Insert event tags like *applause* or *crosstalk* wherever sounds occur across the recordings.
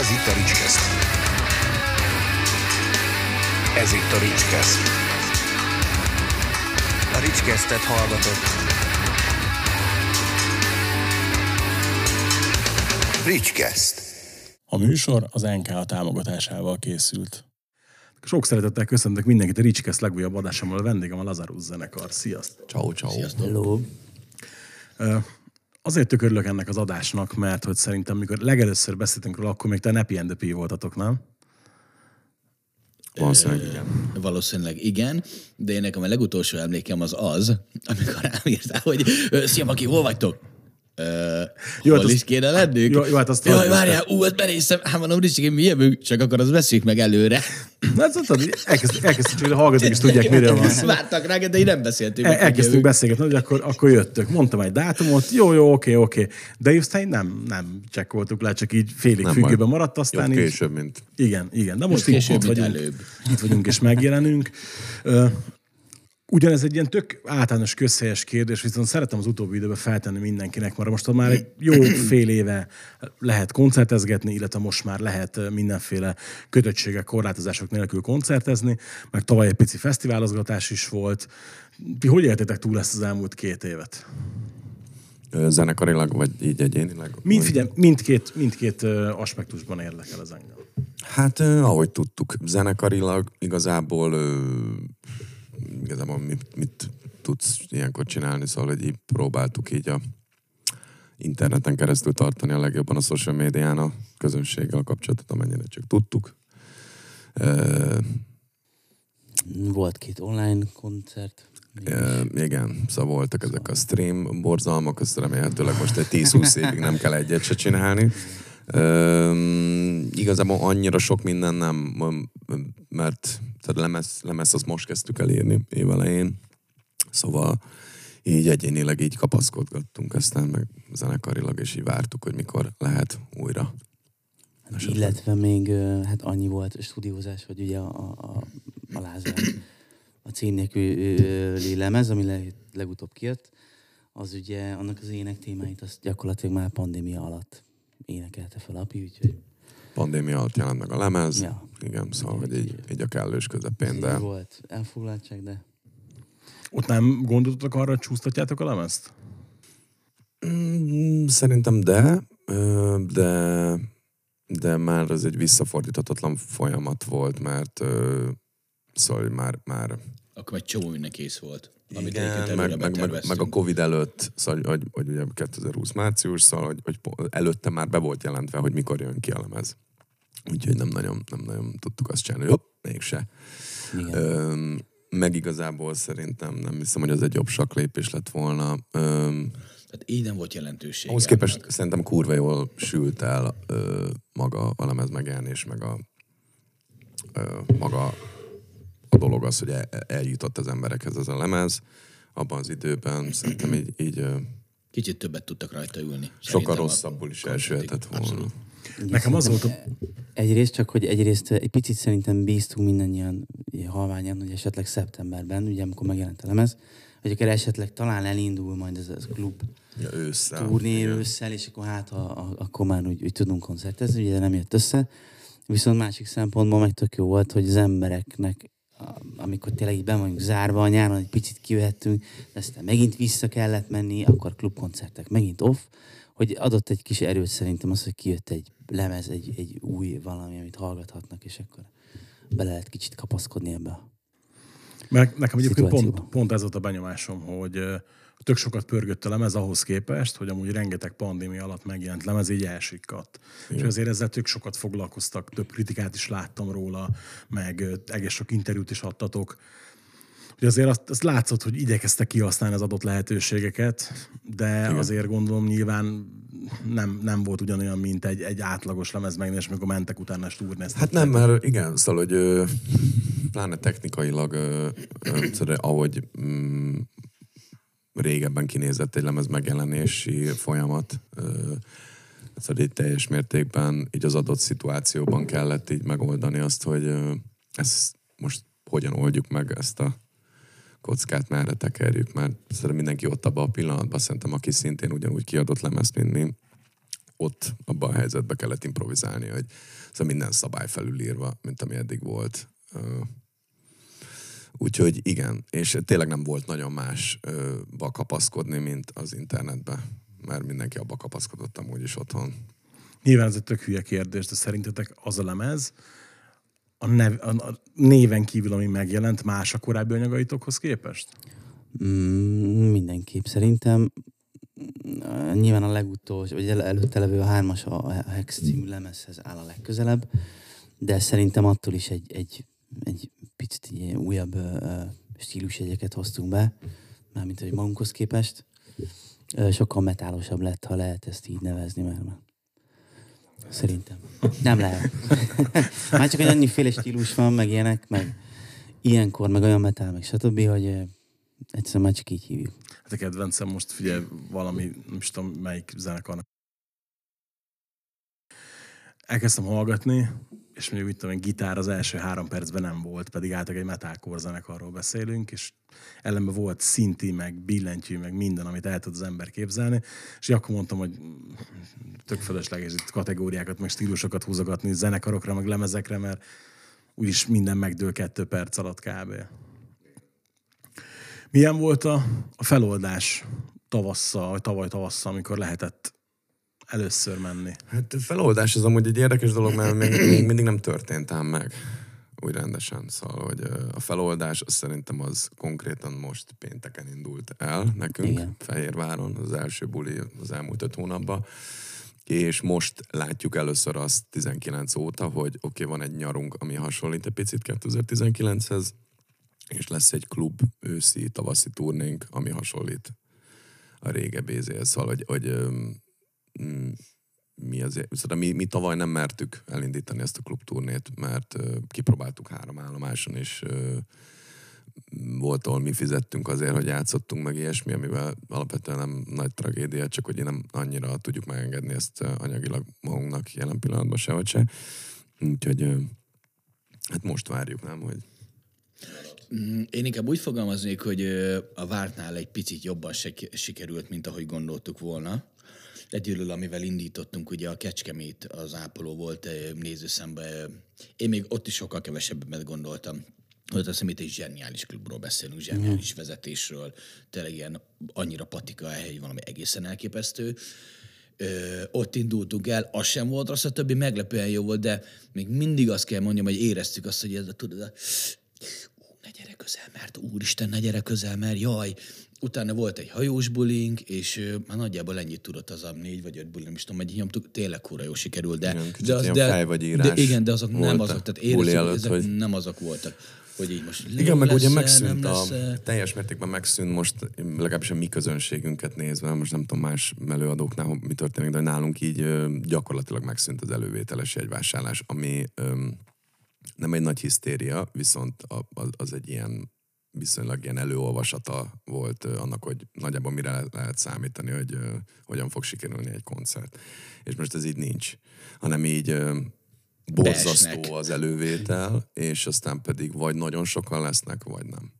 Ez itt a Ricskeszt. Ez itt a Ricskeszt. A Ricskesztet hallgatott. Ricskeszt. A műsor az NK támogatásával készült. Sok szeretettel köszöntök mindenkit a Ricskesz legújabb adásommal. A vendégem a Lazarus zenekar. Sziasztok! Ciao, ciao. Hello. Azért tök örülök ennek az adásnak, mert hogy szerintem, mikor legelőször beszéltünk róla, akkor még te Nepi and the P voltatok, nem? Valószínűleg igen. Valószínűleg igen, de én nekem a legutolsó emlékem az az, amikor rám írtál, hogy "Ö, szia, Maki, hol vagytok? Jó, hol hát is kéne lennünk? Jó- jó, hát azt Jaj, várjál, ú, hát benéztem, hát mondom, Ricsi, mi jövünk, csak akkor azt beszéljük meg előre. Na, ez tudod, elkezd, elkezdtük, hogy a hallgatók is tudják, miről van. Vártak rá, de én nem beszéltünk. El, elkezdtünk beszélgetni, hogy akkor, akkor jöttök. Mondtam egy dátumot, jó, jó, oké, oké. De aztán nem, nem csekkoltuk le, csak így félig Nem függőben maradt, aztán Jobb így... később, mint... Igen, igen. De most itt, vagyunk. előbb. Itt vagyunk és megjelenünk. Ugyanez egy ilyen tök általános közhelyes kérdés, viszont szeretem az utóbbi időben feltenni mindenkinek, mert most már egy jó fél éve lehet koncertezgetni, illetve most már lehet mindenféle kötöttségek, korlátozások nélkül koncertezni, meg tavaly egy pici fesztiválozgatás is volt. Ti hogy éltétek túl ezt az elmúlt két évet? Zenekarilag, vagy így egyénileg? Mind, figyelj, mindkét, mindkét aspektusban érdekel az engem. Hát, ahogy tudtuk, zenekarilag igazából igazából mit, mit tudsz ilyenkor csinálni, szóval, hogy így próbáltuk így a interneten keresztül tartani a legjobban a social médián a közönséggel a kapcsolatot, amennyire csak tudtuk. Volt két online koncert. Ö, igen, szóval voltak ezek a stream borzalmak, azt remélhetőleg most egy 10-20 évig nem kell egyet se csinálni. Ö, igazából annyira sok minden nem, mert tehát lemez, lemez azt most kezdtük el írni évelején, szóval így egyénileg így kapaszkodgattunk aztán meg zenekarilag, és így vártuk, hogy mikor lehet újra. Esetleg. Illetve még hát annyi volt stúdiózás, hogy ugye a, a, a, Lázár, a cím nélküli lemez, ami le, legutóbb kijött, az ugye annak az ének témáit azt gyakorlatilag már pandémia alatt énekelte fel Api, úgyhogy Pandémia alatt jelent meg a lemez, Ja. igen, szóval hogy így, így a kellős közepén, de... volt elfoglaltság, de Ott nem gondoltatok arra, hogy csúsztatjátok a lemezt? Mm, Szerintem de, de, de már az egy visszafordíthatatlan folyamat volt, mert szóval már, már Akkor egy csomó minden kész volt. Amit igen, meg, meg, meg, meg, a. Covid előtt, szóval, hogy, hogy ugye 2020 március, szóval, hogy, hogy előtte már be volt jelentve, hogy mikor jön ki a lemez. Úgyhogy nem nagyon, nem nagyon tudtuk azt csinálni, hogy hopp, mégse. igen. Ö, meg igazából szerintem nem hiszem, hogy az egy jobb saklépés lett volna. Ö, Tehát így nem volt jelentőség. Ahhoz képest szerintem kurva jól sült el ö, maga a lemez megjelenés, meg a ö, maga a dolog az, hogy el, eljutott az emberekhez ez a lemez. Abban az időben szerintem így, így Kicsit többet tudtak rajta ülni. sokkal rosszabbul is elsülhetett volna. Abszolút. Nekem az volt a... Egyrészt csak, hogy egyrészt egy picit szerintem bíztunk mindannyian halványan, hogy esetleg szeptemberben, ugye amikor megjelent a lemez, hogy akár esetleg talán elindul majd ez a klub Ja, ősszel. turné ősszel, és akkor hát a, a, akkor már úgy, úgy tudunk koncertezni, ugye de nem jött össze. Viszont másik szempontból meg tök jó volt, hogy az embereknek, amikor tényleg így be vagyunk zárva a nyáron, egy picit kivettünk, de aztán megint vissza kellett menni, akkor klubkoncertek megint off, hogy adott egy kis erőt szerintem az, hogy kijött egy lemez, egy, egy új valami, amit hallgathatnak, és akkor bele lehet kicsit kapaszkodni ebbe a Mert nekem egyébként pont, pont ez volt a benyomásom, hogy tök sokat pörgött a lemez ahhoz képest, hogy amúgy rengeteg pandémia alatt megjelent lemez így elsikadt. És azért ezzel tök sokat foglalkoztak, több kritikát is láttam róla, meg egész sok interjút is adtatok. Hogy azért azt, azt látszott, hogy igyekeztek kihasználni az adott lehetőségeket, de Igen. azért gondolom nyilván nem, nem volt ugyanolyan, mint egy, egy átlagos lemez megnézés, amikor mentek utána turnézni. Hát nem, mert igen, szóval, hogy ö, pláne technikailag, ö, ö, szóval, ahogy mm, régebben kinézett egy lemez megjelenési folyamat, szóval így teljes mértékben így az adott szituációban kellett így megoldani azt, hogy ö, ezt most hogyan oldjuk meg ezt a kockát, merre tekerjük, mert szerintem mindenki ott abban a pillanatban, szerintem aki szintén ugyanúgy kiadott lemezt, mint mi, ott abban a helyzetben kellett improvizálni, hogy szóval minden szabály felülírva, mint ami eddig volt. Úgyhogy igen, és tényleg nem volt nagyon másba kapaszkodni, mint az internetbe, mert mindenki abba kapaszkodott amúgy is otthon. Nyilván ez egy tök hülye kérdés, de szerintetek az a lemez, a, nev, a, a néven kívül, ami megjelent, más a korábbi anyagaitokhoz képest? Mm, mindenképp szerintem mm, nyilván a legutolsó, vagy el- előtte levő a hármas a a Hex című lemezhez áll a legközelebb, de szerintem attól is egy, egy, egy picit ilyen újabb ö, stílusjegyeket hoztunk be, mármint hogy magunkhoz képest. Ö, Sokkal metálosabb lett, ha lehet ezt így nevezni, mert már Szerintem. Nem lehet. *laughs* Már csak egy annyiféle stílus van, meg ilyenek, meg ilyenkor, meg olyan metál, meg stb., hogy egyszerűen már csak így hívjuk. Hát a kedvencem most figyelj, valami, nem is tudom melyik zenekarnak. Elkezdtem hallgatni, és mondjuk itt egy gitár az első három percben nem volt, pedig általában egy metalcore zenekarról beszélünk, és ellenben volt szinti, meg billentyű, meg minden, amit el tud az ember képzelni, és akkor mondtam, hogy tök fölösleges itt kategóriákat, meg stílusokat húzogatni zenekarokra, meg lemezekre, mert úgyis minden megdől kettő perc alatt kb. Milyen volt a, a feloldás tavasszal, vagy tavaly tavasszal, amikor lehetett először menni? Hát a feloldás az amúgy egy érdekes dolog, mert még, még mindig nem történt ám meg úgy rendesen. Szóval, hogy a feloldás az szerintem az konkrétan most pénteken indult el nekünk Igen. Fehérváron, az első buli az elmúlt öt hónapban. És most látjuk először azt 19 óta, hogy oké, okay, van egy nyarunk, ami hasonlít egy picit 2019-hez, és lesz egy klub őszi, tavaszi turnénk, ami hasonlít a régebbi izéhez. Szóval, hogy, hogy mi, azért, szóval mi, mi tavaly nem mertük elindítani ezt a klubturnét, mert kipróbáltuk három állomáson, és volt, ahol mi fizettünk azért, hogy játszottunk meg ilyesmi, amivel alapvetően nem nagy tragédia, csak hogy nem annyira tudjuk megengedni ezt anyagilag magunknak jelen pillanatban sehogy se. Úgyhogy hát most várjuk, nem, hogy Mm, Én inkább úgy fogalmaznék, hogy a vártnál egy picit jobban sikerült, mint ahogy gondoltuk volna. Együlől, amivel indítottunk, ugye a Kecskemét az ápoló volt nézőszembe. Én még ott is sokkal kevesebbet gondoltam. Ott azt hiszem, itt egy zseniális klubról beszélünk, zseniális vezetésről. Tényleg ilyen annyira patika a hely, hogy valami egészen elképesztő. Ö, ott indultunk el, az sem volt rossz, a többi meglepően jó volt, de még mindig azt kell mondjam, hogy éreztük azt, hogy ez a, tudod, a, ne gyere közel, mert úristen, ne gyere közel, mert jaj. Utána volt egy hajós bulink, és már nagyjából ennyit tudott az a négy vagy öt buli, nem is tudom, hogy nyomtuk, tényleg kúra jó sikerült, de, Igen, de, az, de, fejvagyírás de igen, de azok nem azok, tehát érezzük, előtt, ezek hogy- nem azok voltak. Hogy így most Igen, meg ugye megszűnt a, teljes mértékben megszűnt most, legalábbis a mi közönségünket nézve, most nem tudom más előadóknál mi történik, de nálunk így gyakorlatilag megszűnt az elővételes jegyvásárlás, ami öm, nem egy nagy hisztéria, viszont az egy ilyen viszonylag ilyen előolvasata volt annak, hogy nagyjából mire le- lehet számítani, hogy hogyan fog sikerülni egy koncert. És most ez így nincs, hanem így borzasztó Beesnek. az elővétel, és aztán pedig vagy nagyon sokan lesznek, vagy nem.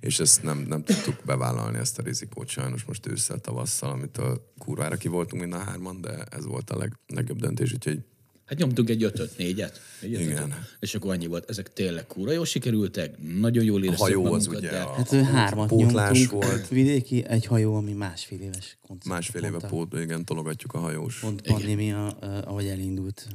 És ezt nem, nem tudtuk bevállalni ezt a rizikót sajnos most ősszel, tavasszal, amitől kurvára ki voltunk mind a hárman, de ez volt a leg, legjobb döntés, úgyhogy Hát nyomtunk egy ötöt, négyet. Egy ötöt. Igen. És akkor annyi volt. Ezek tényleg kúra jól sikerültek, nagyon jól a éreztük hajó az ugye de... a, Hát ö, hármat pótlás nyomtunk volt. vidéki, egy hajó, ami másfél éves koncert. másfél éve a- pót, igen, tologatjuk a hajós. Pont pandémia, ahogy elindult.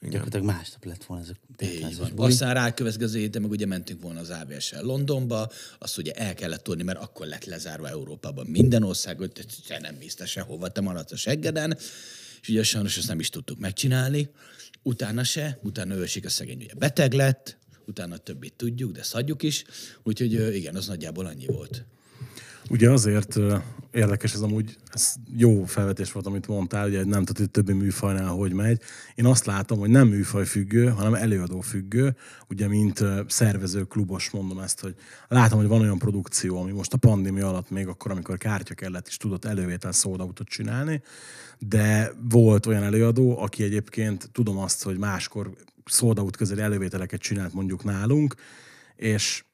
Igen. Gyakorlatilag másnap lett volna ez a Így van. buli. Aztán rákövetkező héten meg ugye mentünk volna az AVS-el Londonba, azt ugye el kellett tudni, mert akkor lett lezárva Európában minden ország, hogy te- te nem mész te sehova, te maradsz a seggeden, és ugye sajnos ezt nem is tudtuk megcsinálni. Utána se, utána ősik a szegény ugye beteg lett, utána többit tudjuk, de szadjuk is, úgyhogy igen, az nagyjából annyi volt. Ugye azért érdekes ez amúgy, ez jó felvetés volt, amit mondtál, ugye nem tudod, hogy többi műfajnál hogy megy. Én azt látom, hogy nem műfaj függő, hanem előadó függő. Ugye, mint szervező, klubos mondom ezt, hogy látom, hogy van olyan produkció, ami most a pandémia alatt még akkor, amikor kártya kellett, is tudott elővétel szódautot csinálni, de volt olyan előadó, aki egyébként tudom azt, hogy máskor szódaut közeli elővételeket csinált mondjuk nálunk, és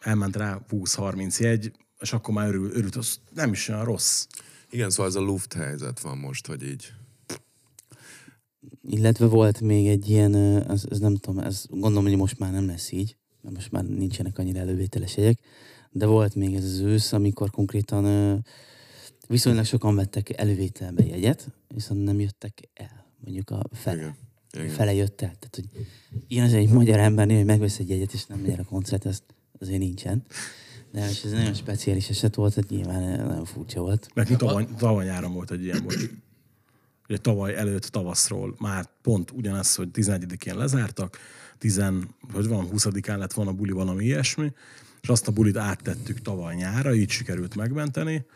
elment rá 20-30 jegy, és akkor már örül, örült, az nem is olyan rossz. Igen, szóval ez a luft helyzet van most, hogy így Illetve volt még egy ilyen, ez, ez nem tudom, ez gondolom, hogy most már nem lesz így, mert most már nincsenek annyira elővételes jegyek, de volt még ez az ősz, amikor konkrétan viszonylag sokan vettek elővételbe jegyet, viszont nem jöttek el, mondjuk a fele. Igen. Igen. fele jött el. Tehát, hogy ilyen az egy magyar embernél, hogy megvesz egy jegyet, és nem megy el a koncert, ez azért nincsen. De és ez nagyon speciális eset volt, tehát nyilván nagyon furcsa volt. Nekünk tavaly, tavaly nyáron volt egy ilyen volt. Ugye tavaly előtt tavaszról már pont ugyanez, hogy 11-én lezártak, 10, hogy van, 20-án lett volna buli valami ilyesmi, és azt a bulit áttettük tavaly nyára, így sikerült megmenteni,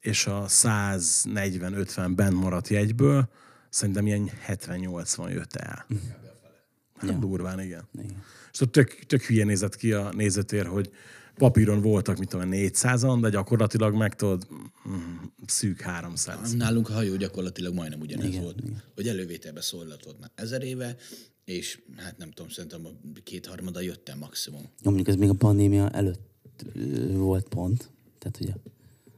és a 140-50 bent maradt jegyből szerintem ilyen 70-80 jött el. Hát durván, igen. Igen. És ott tök, tök hülye nézett ki a nézőtér, hogy papíron voltak, mit tudom, én, 400-an, de gyakorlatilag meg tudod, mm, szűk 300. Nálunk a hajó gyakorlatilag majdnem ugyanez Igen, volt, igen. hogy elővételbe szólított már ezer éve, és hát nem tudom, szerintem a kétharmada jöttem maximum. Jó, mondjuk ez még a pandémia előtt volt pont, tehát ugye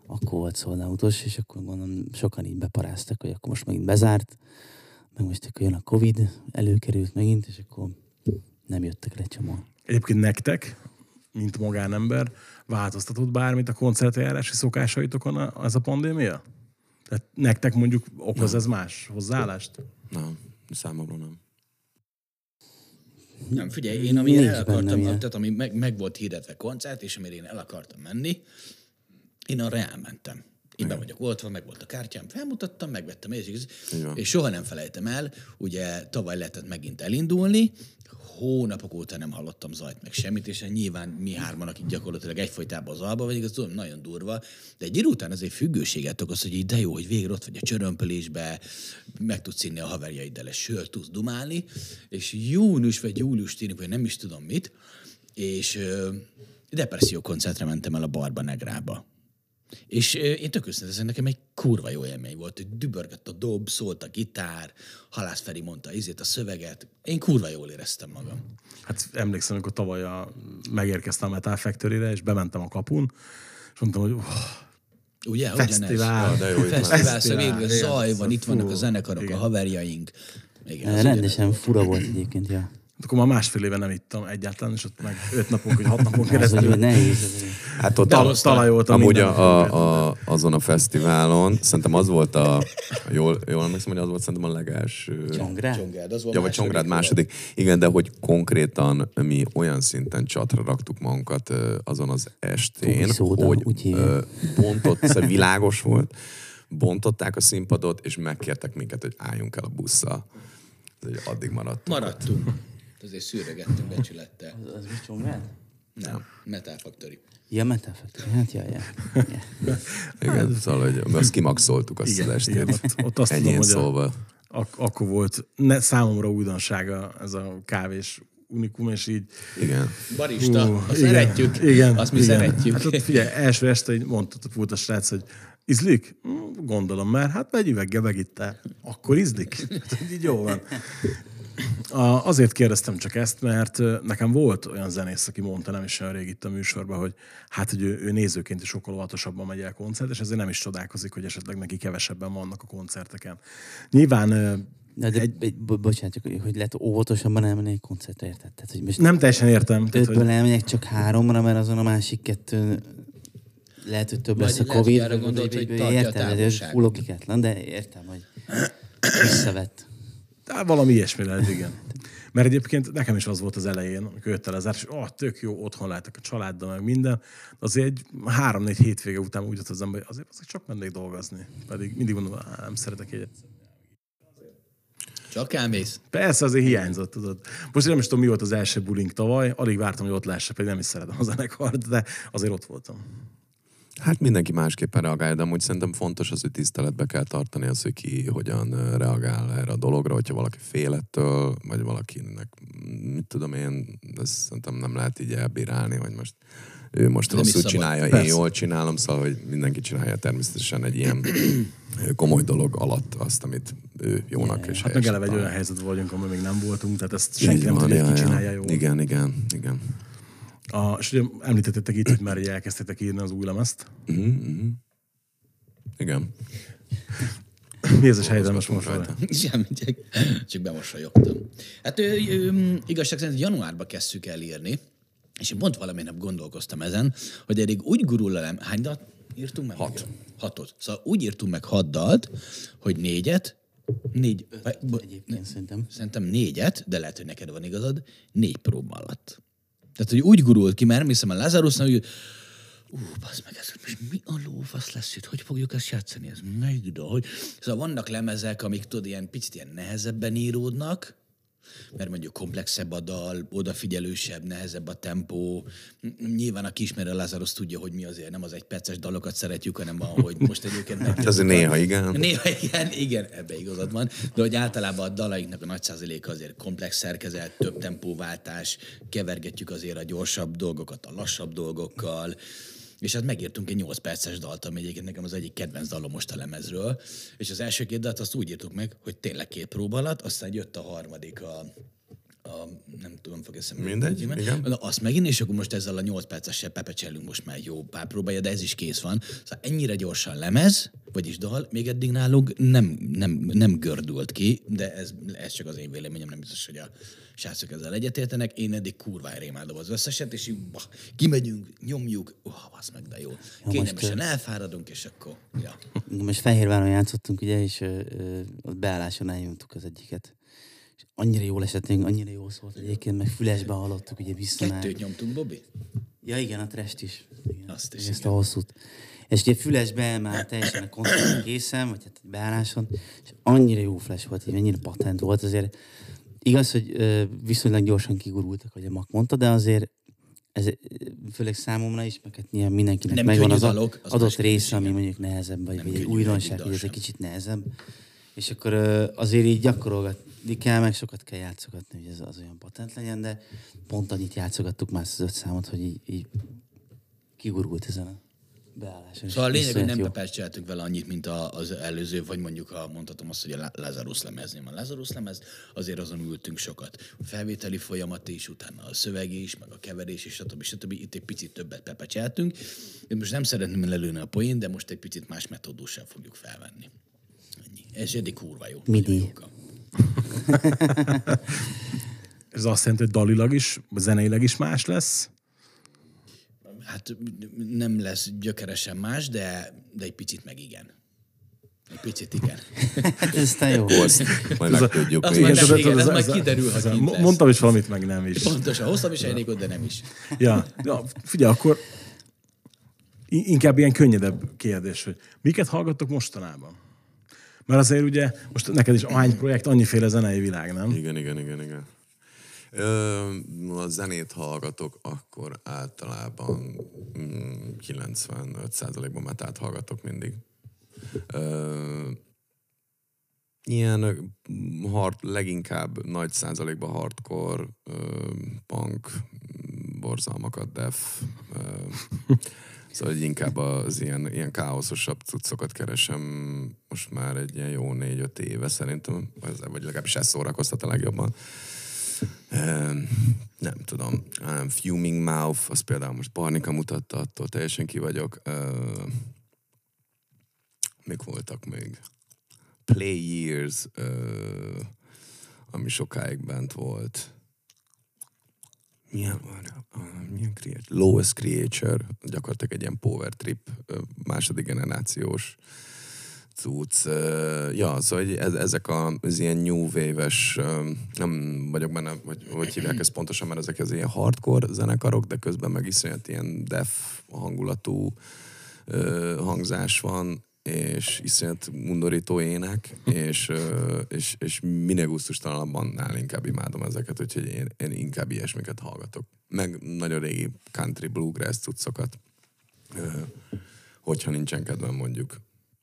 akkor volt szolnautos, és akkor gondolom sokan így beparáztak, hogy akkor most megint bezárt, meg most akkor jön a Covid, előkerült megint, és akkor nem jöttek le csomó. Egyébként nektek, mint magánember, változtatott bármit a koncertjárási szokásaitokon a- ez a pandémia? Tehát nektek mondjuk okoz ez más hozzáállást? Nem, számomra nem. Nem, figyelj, én amire Nincs el akartam, ilyen. tehát ami meg, meg volt hirdetve koncert, és amire én el akartam menni, én arra elmentem. Én be vagyok oltva, meg volt a kártyám, felmutattam, megvettem, és, és soha nem felejtem el, ugye tavaly lehetett megint elindulni, hónapok óta nem hallottam zajt, meg semmit, és nyilván mi hárman, akik gyakorlatilag egyfolytában az alba vagyunk, az tudom, nagyon durva, de egy idő után azért függőséget okoz, hogy így de jó, hogy végre ott vagy a csörömpölésbe, meg tudsz inni a haverjaiddal, és sört tudsz dumálni, és június vagy július tűnik, vagy nem is tudom mit, és ö, depresszió koncertre mentem el a Barba Negrába. És én tök őszintén, ez nekem egy kurva jó élmény volt, hogy dübörgött a dob, szólt a gitár, Halász Feri mondta izét, a szöveget. Én kurva jól éreztem magam. Hát emlékszem, amikor tavaly a, megérkeztem a Metal Factory-re, és bementem a kapun, és mondtam, hogy oh, Ugye? Fesztivál. Ugyanez. de jó. Fesztivál, szóval zaj van, itt vannak a zenekarok, igen. a haverjaink. Igen, Rendesen fura volt egyébként, ja. Akkor már másfél éve nem ittam egyáltalán, és ott meg öt napon, vagy hat napon *laughs* Az, hogy keresztül nehéz. ez- Hát ott tal- talajoltam Amúgy a, a, a, azon a fesztiválon, szerintem az volt a, jól, jól emlékszem, hogy az volt szerintem a legelső. Csongrád? Csongrád, az volt Ja, vagy második Csongrád volt. második. Igen, de hogy konkrétan mi olyan szinten csatra raktuk magunkat azon az estén, Szóda, hogy úgy *laughs* szóval világos volt, bontották a színpadot, és megkértek minket, hogy álljunk el a busszal. Hogy addig maradtunk. Maradtunk. Azért szűrögettünk becsülettel. Az, az mi Csongrád? Nem, Metal Factory. Ja, Metal Factory. Hát, ja, ja. ja. Igen, szóval, hogy azt kimaxoltuk azt Igen, az estét. igen, ott- ott azt Ennyien tudom, hogy a-. Ak- akkor volt ne, számomra újdonsága ez a kávés unikum, és így Hát Barista, Hú, azt igen, szeretjük. Igen, azt mi igen. szeretjük. Hát ott figyelj, első este így mondta a volt a srác, hogy izlik? Hm, Gondolom már, hát egy üveggel megittál. Akkor izlik? *laughs* Hát, így jó van. A, azért kérdeztem csak ezt, mert nekem volt olyan zenész, aki mondta nem is olyan rég itt a műsorban, hogy hát, hogy ő, ő nézőként is sokkal óvatosabban megy el koncert, és ezért nem is csodálkozik, hogy esetleg neki kevesebben vannak a koncerteken. Nyilván ö, De, egy... egy, bo- bocsánat, csak, hogy lehet óvatosabban elmenni egy koncertre, érted? Tehát, hogy most nem teljesen értem. Tehát, ötből hogy, elmegyek csak háromra, mert azon a másik kettő lehet, hogy több Vagy lesz a lehet, hogy Covid. arra gondolt, hogy tartja a értem, ez távolságot. full logikátlan, de értem, hogy visszavett. Á, valami ilyesmi lehet, igen. Mert egyébként nekem is az volt az elején, amikor jött el az és oh, tök jó, otthon lehetek a családdal, meg minden. De azért egy három-négy hétvége után úgy jött az ember, hogy azért, azért csak mennék dolgozni. Pedig mindig mondom, "Á, nem szeretek egyet. Csak elmész. Persze, azért hiányzott, tudod. Most én nem is tudom, mi volt az első bulink tavaly, alig vártam, hogy ott lehesse, pedig nem is szeretem a zenekart, de azért ott voltam. Hát mindenki másképpen reagál, de amúgy szerintem fontos az, hogy tiszteletbe kell tartani az, hogy ki hogyan reagál erre a dologra, hogyha valaki fél ettől, vagy valakinek, mit tudom én, ezt szerintem nem lehet így elbírálni, hogy most ő most Nem rosszul csinálja, én Persze. jól csinálom, szóval, hogy mindenki csinálja természetesen egy ilyen komoly dolog alatt azt, amit ő jónak és Hát meg eleve egy olyan helyzetben vagyunk, ahol még nem voltunk, tehát ezt senki nem tudja, ki ja. csinálja jól. Igen, igen, igen. A, és ugye említettetek itt, hogy már így elkezdtétek írni az új lemezt. Uh-huh, uh-huh. Igen. Mi ez a sejtelmes mosoly? *laughs* Semmi, csak, csak bemosolyogtam. Hát ő, ő, igazság szerint januárba kezdtük el írni, és én pont valami nap gondolkoztam ezen, hogy eddig úgy gurul elem, hány dalt írtunk meg? Hat. Hatot. Szóval úgy írtunk meg hat dalt, hogy négyet, négy, bo- Egyébként szerintem. szerintem négyet, de lehet, hogy neked van igazad, négy próba alatt. Tehát, hogy úgy gurult ki, mert hiszem a Lazarusnak, hogy ú, basz meg, ez most mi a lófasz lesz itt? Hogy fogjuk ezt játszani? Ez hogy... Szóval vannak lemezek, amik tudod, ilyen picit ilyen nehezebben íródnak, mert mondjuk komplexebb a dal, odafigyelősebb, nehezebb a tempó. Nyilván aki ismeri a Lazarus tudja, hogy mi azért nem az egy perces dalokat szeretjük, hanem ahogy most egyébként meg. Azért néha igen. Néha igen, igen, ebbe igazad van. De hogy általában a dalainknak a nagy százaléka azért komplex szerkezet, több tempóváltás, kevergetjük azért a gyorsabb dolgokat a lassabb dolgokkal, és hát megírtunk egy 8 perces dalt, ami egyébként nekem az egyik kedvenc dalom most a lemezről, és az első két dalt azt úgy írtuk meg, hogy tényleg két próba alatt, aztán jött a harmadik a, a nem tudom, fog eszembe. Mindegy, jutni, igen. Na, azt megint, és akkor most ezzel a 8 percessel pepecselünk most már jó pár próbája, de ez is kész van. Szóval ennyire gyorsan lemez, vagyis dal, még eddig nálunk nem, nem, nem gördült ki, de ez, ez csak az én véleményem, nem biztos, hogy a srácok ezzel egyetértenek. Én eddig kurvára imádom az összeset, és így bah, kimegyünk, nyomjuk, uh, az meg de jó. Kényelmesen elfáradunk, és akkor, ja. Most Fehérváron játszottunk, ugye, és ö, ö, ott beálláson elnyomtuk az egyiket. És annyira jól esettünk, annyira jól szólt egyébként, meg fülesbe hallottuk, ugye vissza. Kettőt nyomtunk, Bobby? Ja igen, a trest is. Igen, Azt is, Ezt igen. a hosszút. És ugye fülesbe már teljesen a koncert készen, vagy hát egy beálláson, és annyira jó flash volt, így annyira patent volt, azért igaz, hogy viszonylag gyorsan kigurultak, hogy a Mak mondta, de azért ez főleg számomra is, meg hát nyilván mindenkinek Nem megvan az dalok, az adott része, ami mondjuk nehezebb, vagy, Nem vagy egy újdonság, hogy ez egy kicsit nehezebb. És akkor azért így gyakorolgatni kell, meg sokat kell játszogatni, hogy ez az olyan patent legyen, de pont annyit játszogattuk már az öt számot, hogy így, így kigurult ezen a beálláson. Szóval a lényeg, hogy nem pepecseltünk vele annyit, mint az előző, vagy mondjuk a, mondhatom azt, hogy a La- Lazarus lemeznél. A Lazarus lemez, azért azon ültünk sokat. A felvételi folyamat is, utána a szöveg is, meg a keverés is, stb. stb. Itt egy picit többet pepecseltünk. Én most nem szeretném lelőni a poén, de most egy picit más metódussal fogjuk felvenni. Ennyi. Ez eddig kurva jó. Midi. Ez azt jelenti, hogy dalilag is, zeneileg is más lesz. Hát nem lesz gyökeresen más, de, de egy picit meg igen. Egy picit igen. *laughs* Hát ez aztán jó. Azt majd megtudjuk azt majd nem- igen, ez majd kiderül, ha ez- kint lesz. Mondtam is valamit, meg nem is. Pontosan, hoztam is elnékot, de nem is. Ja, ja, figyelj, akkor inkább ilyen könnyedebb kérdés, hogy miket hallgattok mostanában? Mert azért ugye, most neked is ahány projekt, annyiféle zenei világ, nem? Igen, igen, igen, igen. Ö, a zenét hallgatok, akkor általában mm, 95%-ban metát hallgatok mindig. Ö, ilyen hard, leginkább nagy százalékban hardcore, punk, borzalmakat, def. Szóval hogy inkább az ilyen, ilyen káoszosabb cuccokat keresem most már egy ilyen jó négy-öt éve szerintem, vagy legalábbis ez szórakoztat a legjobban. Nem tudom, um, Fuming Mouth, az például most Barnika mutatta, attól teljesen ki vagyok. Mik voltak még? Play Years, ami sokáig bent volt. Milyen van? Uh, milyen creature? Lowest Creature, gyakorlatilag egy ilyen power trip, második generációs cucc. Ja, szóval hogy ez, ezek a, az ilyen new wave-es, ö, nem vagyok benne, hogy hogy hívják ezt pontosan, mert ezek az ilyen hardcore zenekarok, de közben meg iszonyat ilyen def hangulatú hangzás van, és iszonyat undorító ének, és, és, és minél gusztustalanabban inkább imádom ezeket, úgyhogy én, én inkább ilyesmiket hallgatok. Meg nagyon régi country bluegrass cuccokat, hogyha nincsen kedvem mondjuk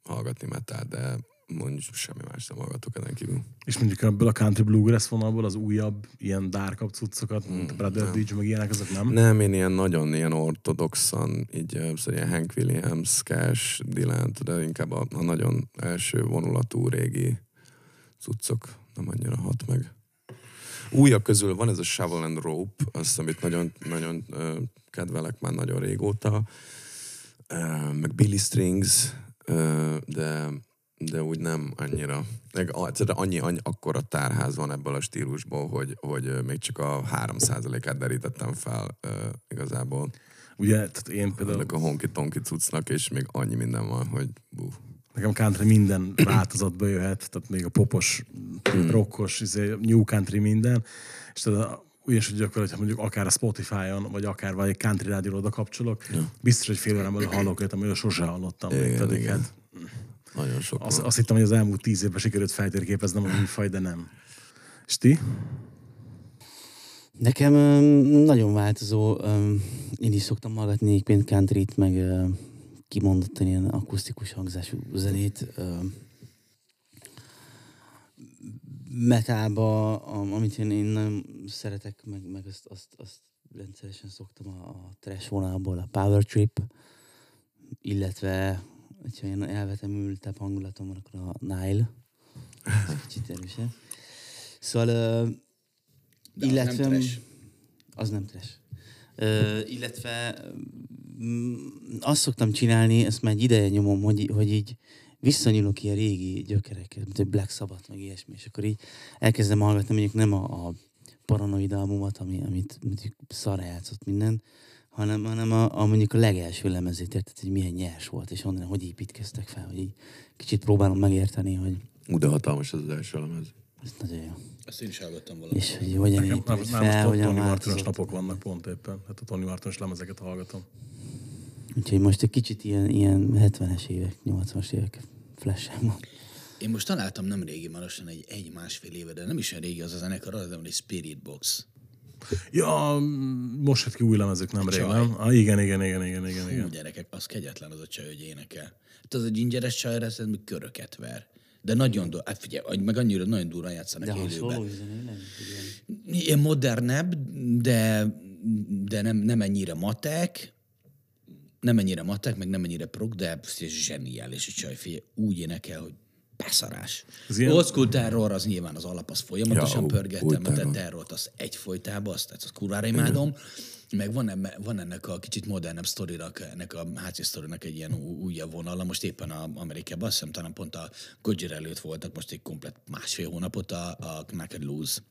hallgatni metal, de mondjuk semmi más nem hallgatok ezen kívül. És mondjuk ebből a country bluegrass vonalból az újabb ilyen dárkabb cuccokat, mint a Brother Beach, meg ilyenek, azok nem? Nem, én ilyen nagyon ilyen ortodoxan, így szóval ilyen Hank Williams, Cash, Dylan, de inkább a, a nagyon első vonulatú régi cuccok nem annyira hat meg. Újak közül van ez a Shovel and Rope, azt, amit nagyon, nagyon ö, kedvelek már nagyon régóta, ö, meg Billy Strings, ö, de de úgy nem annyira. Meg egyszerűen annyi, annyi akkora tárház van ebből a stílusból, hogy, hogy még csak a 3%-át derítettem fel uh, igazából Ugye, tehát én például, ennek a honky-tonky cuccnak, és még annyi minden van, hogy buf. nekem country minden *coughs* változatba jöhet, tehát még a popos, Hmm. rockos, izé, new country minden, és tehát úgyis, hogy akkor, hogyha mondjuk akár a Spotify-on, vagy akár egy country rádióra kapcsolok, biztos, hogy fél órán belül hallok amiről sose hallottam. még. Igen, Tehát, igen. hát, Nagyon sok azt, azt hittem, hogy az elmúlt tíz évben sikerült feltérképeznem a műfaj, de nem. És ti? Nekem nagyon változó. Én is szoktam hallgatni egyébként countryt, meg kimondottan ilyen akusztikus hangzású zenét. am- amit én, én nagyon szeretek, meg, meg azt, azt, azt rendszeresen szoktam a, a trash vonalból, a Power Trip, illetve, hogyha én elvetemültebb hangulatom van, akkor a Nile. Ez kicsit erősebb. Szóval ö, De az nem trash. Az nem trash. Ö, illetve mm, azt szoktam csinálni, ezt már egy ideje nyomom, hogy, hogy így visszanyúlok ilyen régi gyökerekhez, mint egy Black Sabbath, meg ilyesmi, és akkor így elkezdem hallgatni, mondjuk nem a, a paranoid albumot, ami, amit mondjuk szarra játszott minden, hanem, hanem a, a, mondjuk a legelső lemezét, érted, hogy milyen nyers volt, és onnan, hogy építkeztek fel, hogy így kicsit próbálom megérteni, hogy Ú, de hatalmas az, az első lemez. ez nagyon jó. Azt én is hallottam valamit. És hogy hogyan épült nem, fel, nem hogyan Tony Martinos napok vannak pont éppen. Hát a Tony Martinos lemezeket hallgatom. Úgyhogy most egy kicsit ilyen, ilyen 70-es évek, 80-as évek flash van. Én most találtam nem régi, már lassan egy, egy másfél éve, de nem is olyan régi az a zenekar, az van egy Spirit Box. Ja, most jött ki új lemezük nem rég, nem? Ah, igen, igen, igen, igen, igen, Hú, igen. gyerekek, az kegyetlen az a csaj, hogy énekel. Hát az a gingeres csaj, ez még köröket ver. De nagyon durva, hát figyelj, meg annyira nagyon durva játszanak De élőben. üzenőleg? Ilyen modernebb, de, de nem, nem ennyire matek, nem ennyire matek, meg nem ennyire prog, de zseniális a csaj, figyelj, úgy énekel, hogy beszarás. Ez ilyen- Old school terror az nyilván az alap, az folyamatosan Ja, pörgettem, a terror. terrort az egyfolytában, azt, azt kurvára imádom. Meg van, emme, van ennek a kicsit modernebb sztorinak, ennek a házi sztorinak egy ilyen újabb vonala. Most éppen a Amerikában, azt hiszem talán pont a Gojira előtt voltak most egy komplet másfél hónapot a, a Naked Loose.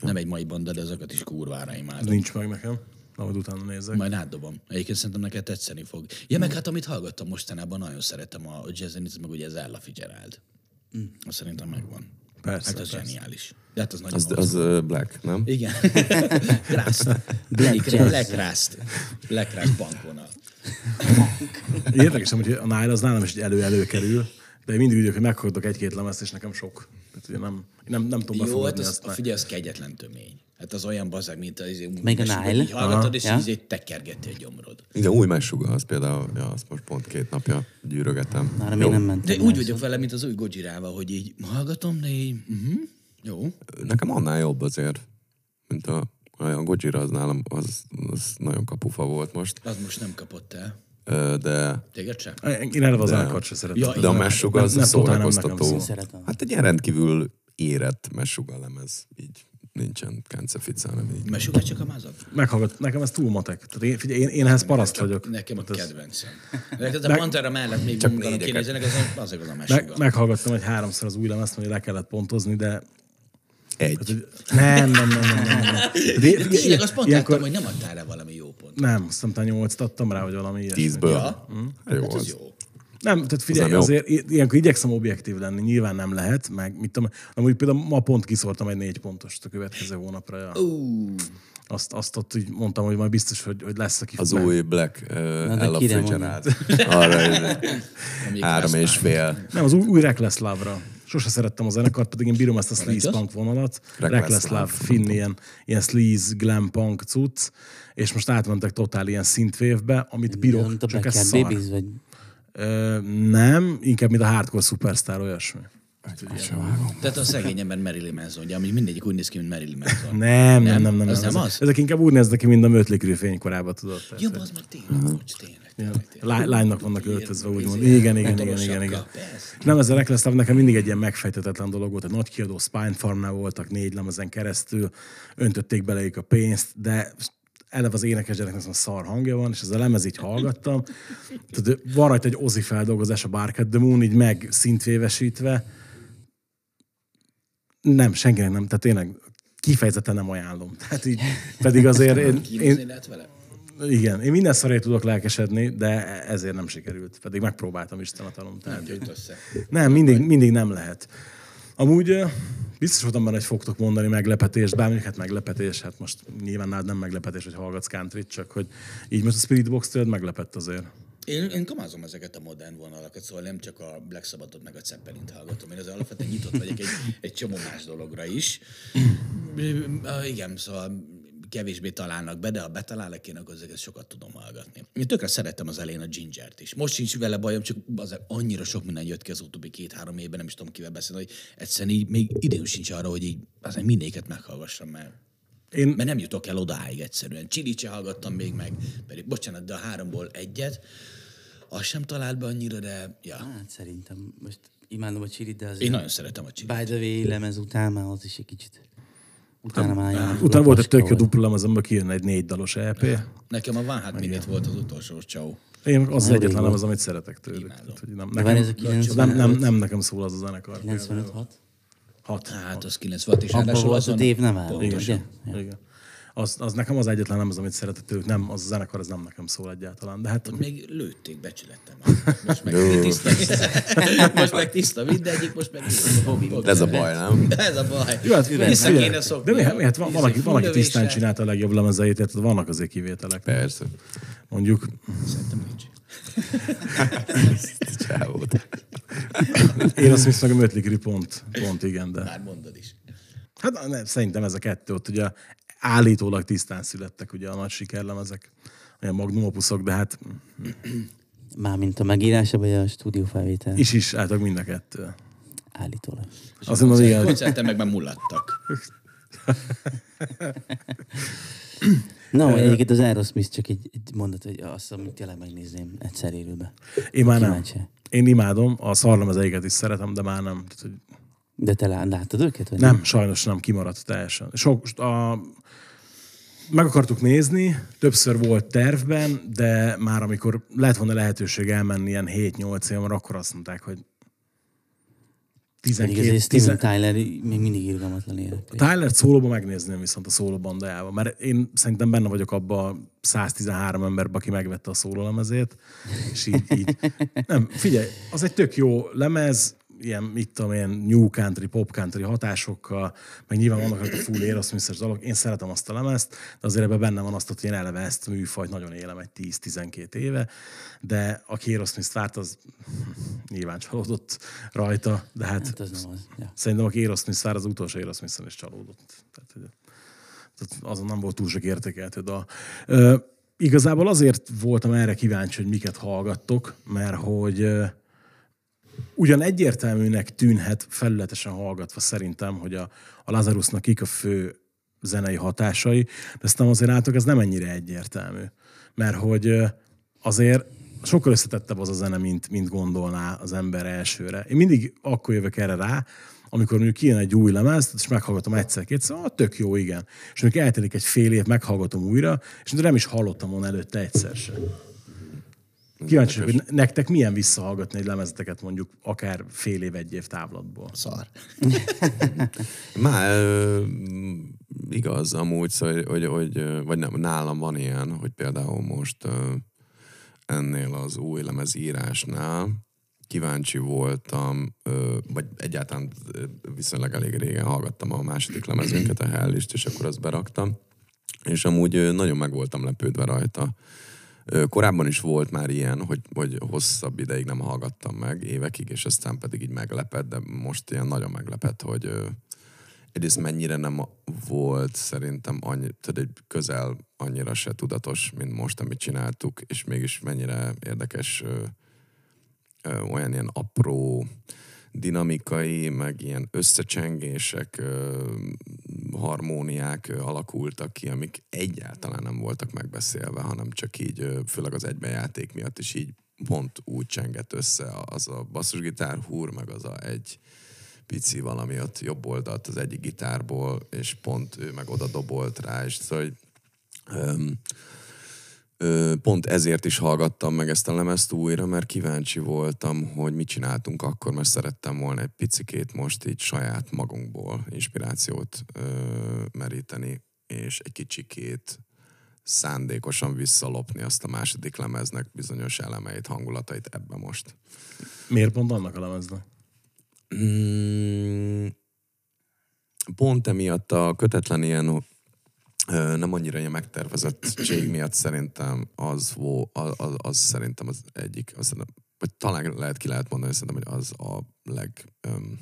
Nem egy mai banda, de azokat is kurvára imádom. nincs meg nekem. Ahogy utána nézek. Majd átdobom. Egyébként szerintem neked tetszeni fog. Ja, meg hát amit hallgattam mostanában, nagyon szeretem a jazzenit, meg ugye az Ella Fitzgerald. Mm. Azt szerintem megvan. Persze, Hát az persze. zseniális. De hát az nagyon Az, az uh, Black, nem? Igen. *laughs* Krászt. Black, Black Rust. Black Rust bankvonal. Érdekes, hogy a Nile az nálam is elő-elő kerül, de én mindig vagyok, hogy meghallgatok egy-két lemezt, és nekem sok. Tehát ugye nem, nem, nem tudom Jó, hát az, azt. a figyelj, az kegyetlen tömény. Hát az olyan bazeg, mint az izé, Még a Nile? így Hallgatod, Aha. és Ja. így tekergeti a gyomrod. Igen, új messuga, az például, ja, azt most pont két napja gyűrögetem. Arra még nem mentem. De úgy vagyok vele, mint az új Gojirával, hogy így hallgatom, de így, uh-huh, jó. Nekem annál jobb azért, mint a, a Gojira az nálam, az, az nagyon kapufa volt most, Az most nem kapott el. De, Téged sem? Én eleve az zenekart sem szeretem. Ja, de a Igen. messuga az Nem- nem, nem nekem szórakoztató. Szeretem. Hát egy ilyen rendkívül érett messuga lemez, így nincsen kencefica, hanem így. Mert sugár csak a mázat. Meghallgat, nekem ez túl matek. Tehát én, figyelj, én, én ehhez paraszt vagyok. Nekem a ez- kedvencem. Neked a Meg- Pantera mellett még Csak négyeket. kinézenek, az az az a Meg, mesuga. meghallgattam egy háromszor az új lemezt, hogy le kellett pontozni, de Egy. hogy nem, nem, nem, nem, nem, nem. De, De tényleg azt pont ilyenkor, láttam, hogy nem adtál rá valami jó. Nem, azt hiszem, nyolcat adtam rá, vagy valami ilyesmi. Tízből. Ja? Hát jó Hát az az. jó. Nem, tehát figyelj, nem jó. azért i- ilyenkor igyekszem objektív lenni, nyilván nem lehet, meg mit tudom, amúgy például ma pont kiszortam egy négy pontost a következő hónapra. Ja. Ú, Azt, azt ott így mondtam, hogy majd biztos, hogy, hogy lesz, aki Az meg- új Black uh, Ella kire Fitzgerald. *laughs* Arra három és fél. Nem, az új, új Reckless Love-ra. Sose szerettem a zenekart, pedig én bírom ezt a sleaze az? punk vonalat. Reckless Reckless. Love, finn ilyen, ilyen sleaze glam punk cucc, és most átmentek totál ilyen synthwave-be, amit bírok, Mint a csak ez szar. Babies, vagy Ö, nem, inkább mint a hardcore superstar olyasmi. Tehát a szegény ember Marilyn Manson, ugye, ami mindegyik úgy néz ki, mint Marilyn Manson. Nem, nem, nem, nem. Az nem, nem ezek, az? ezek inkább úgy néznek ki, mint a Mötley Crüe fénykorában, tudod. Jó, az meg tényleg, bocs, tényleg. tényleg, tényleg. Lá- Lánynak vannak öltözve, úgymond. Izé, Igen, igen, igen, motoros igen, igen. persze. Nem, ez a Reckless nekem mindig egy ilyen megfejtetetlen dolog volt. Egy nagy kiadó Spine Farmnál voltak négy lemezen keresztül, öntötték beleük a pénzt, de eleve az énekes gyereknek a szar hangja van, és ez a lemez így hallgattam. Tehát van rajta egy Ozzy feldolgozás, a Bark at the Moon, így meg szintvévesítve. Nem, senkinek nem, tehát tényleg kifejezetten nem ajánlom. Tehát így, pedig azért én, én, lehet vele? igen, én minden szarért tudok lelkesedni, de ezért nem sikerült. Pedig megpróbáltam Isten a talom. Nem Tehát, gyűjt össze. nem, mindig, mindig nem lehet. Amúgy biztos voltam benne, hogy fogtok mondani meglepetést, bár hát meglepetés, hát most nyilván nálad nem meglepetés, hogy hallgatsz country csak hogy így most a Spirit Box tőled meglepett azért. Én, én kamázom ezeket a modern vonalakat, szóval nem csak a Black Sabbathot meg a Zeppelint hallgatom. Én az alapvetően nyitott vagyok egy, egy csomó más dologra is. Igen, szóval kevésbé találnak be, de ha betalálnak én, akkor ezeket sokat tudom hallgatni. Én tökre szerettem az elején a Gingert is. Most sincs vele bajom, csak az annyira sok minden jött ki az utóbbi két-három évben, nem is tudom kivel beszélni, hogy egyszerűen így még időm sincs arra, hogy így azért mindéket meghallgassam, mert Én, mert nem jutok el odáig egyszerűen. Csilit se hallgattam még meg, pedig bocsánat, de a háromból egyet, az sem talált be annyira, de ja. Hát szerintem most imádom a csilit, de azért... Én nagyon szeretem a csilit. By the way, lemez után már az is egy kicsit... Utána már utána volt egy tök jó laposka dupla lemez, amiben kijön egy négy dalos EP. Nekem a Van Hát Minute volt az utolsó ciao. Én az, az Elég egyetlen lemez, amit szeretek tőlük. Tehát, hogy nem, nekem, 95? nem, nem, nem, nekem szól az a zenekar. 95 Hat. Hát az 96 és ráadásul azon... Dave Navarro, Pontosan. ugye? Igen. Az, az nekem az egyetlen lemez, amit szeretek tőlük. Nem, az a zenekar, az nem nekem szól egyáltalán. De hát Ott még lőtték becsülettem. *laughs* Most meg tiszta, *laughs* most meg tiszta mindegyik, most meg Ez a baj, nem? *laughs* Ez a baj. Jó, hát Vissza figyelj, kéne szokni. De mi, mi, hát van, van, aki, van, aki Fullövéssel. tisztán csinálta a legjobb lemezeit, tehát vannak azért kivételek. Persze. Mondjuk, Szerintem nincs. Csávót. én azt hiszem, hogy Crüe pont, pont igen, de... Már mondod is. Hát nem, szerintem ez a kettő ott ugye állítólag tisztán születtek ugye a nagy sikerlemezek, olyan magnum opuszok, de hát Mármint a megírása, vagy a stúdiófelvétel? is is álltak mind a kettő. Állítólag. Azt mondom, igen, Koncerten meg már mullattak. Na, egyébként az Aerosmith csak egy, egy mondat, hogy azt, amit tényleg megnézném egyszer élőbe. én már nem. Én imádom, a szarlemezeiket is szeretem, de már nem. Tehát, hogy De te lá- láttad őket? Vagy nem, sajnos nem, kimaradt teljesen. Sok, a, meg akartuk nézni, többször volt tervben, de már amikor lett volna lehetőség elmenni ilyen 7-8 év, akkor azt mondták, hogy Pedig 12, azért 10, Steven Tyler még mindig irgalmatlan énekli. Tyler szólóban megnézném viszont a szólóbandájában, mert én szerintem benne vagyok abba a 113 emberbe, aki megvette a szólólemezét, és így, így. *laughs* Nem, figyelj, az egy tök jó lemez, ilyen, mit tudom én, new country, pop country hatásokkal, meg nyilván vannak a full Aerosmith-es dalok. Én szeretem azt a lemezt, de azért ebben benne van azt, hogy én eleve ezt műfajt nagyon élem egy 10-12 éve, de aki Aerosmith-t várt, az *laughs* nyilván csalódott rajta, de hát, Hát az nem az. Ja. Szerintem aki Aerosmith vár, az utolsó aerosmith is csalódott. Tehát, hogy- tehát azon nem volt túl sok értékeltő dal. Ö, igazából azért voltam erre kíváncsi, hogy miket hallgattok, mert hogy ugyan egyértelműnek tűnhet felületesen hallgatva szerintem, hogy a, a Lazarusnak kik a fő zenei hatásai, de aztán azért látok, ez nem ennyire egyértelmű. Mert hogy azért sokkal összetettebb az a zene, mint, mint gondolná az ember elsőre. Én mindig akkor jövök erre rá, amikor mondjuk kijön egy új lemez, és meghallgatom egyszer-kétszer, ah, tök jó, igen. És mondjuk eltelik egy fél év, meghallgatom újra, és nem is hallottam volna előtte egyszer sem. Kíváncsi, vagyok, hogy nektek milyen visszahallgatni egy lemezeteket mondjuk akár fél év, egy év távlatból. Szar. *laughs* Már igaz amúgy, szóval, hogy, hogy, vagy nem, nálam van ilyen, hogy például most ennél az új lemezírásnál kíváncsi voltam, vagy egyáltalán viszonylag elég régen hallgattam a második lemezünket, a Hellist, és akkor azt beraktam, és amúgy nagyon meg voltam lepődve rajta. Korábban is volt már ilyen, hogy, hogy hosszabb ideig nem hallgattam meg, évekig, és aztán pedig így meglepett, de most ilyen nagyon meglepett, hogy egyrészt mennyire nem volt szerintem annyi, tudod, egy közel annyira se tudatos, mint most, amit csináltuk, és mégis mennyire érdekes olyan ilyen apró dinamikai, meg ilyen összecsengések, harmóniák alakultak ki, amik egyáltalán nem voltak megbeszélve, hanem csak így, főleg az egybejáték miatt is így pont úgy csengett össze az a basszusgitár húr, meg az a egy pici valami ott jobb oldalt az egyik gitárból, és pont ő meg oda dobolt rá, és szóval hogy ö, pont ezért is hallgattam meg ezt a lemezt újra, mert kíváncsi voltam, hogy mit csináltunk akkor, mert szerettem volna egy picikét most így saját magunkból inspirációt ö, meríteni, és egy kicsikét szándékosan visszalopni azt a második lemeznek bizonyos elemeit, hangulatait ebbe most. Miért pont annak a lemeznek? Mm, pont emiatt a kötetlen ilyen nem annyira ilyen megtervezettség miatt szerintem az, az, az, az szerintem az egyik, az, vagy talán lehet ki lehet mondani, szerintem, hogy az a leg öm,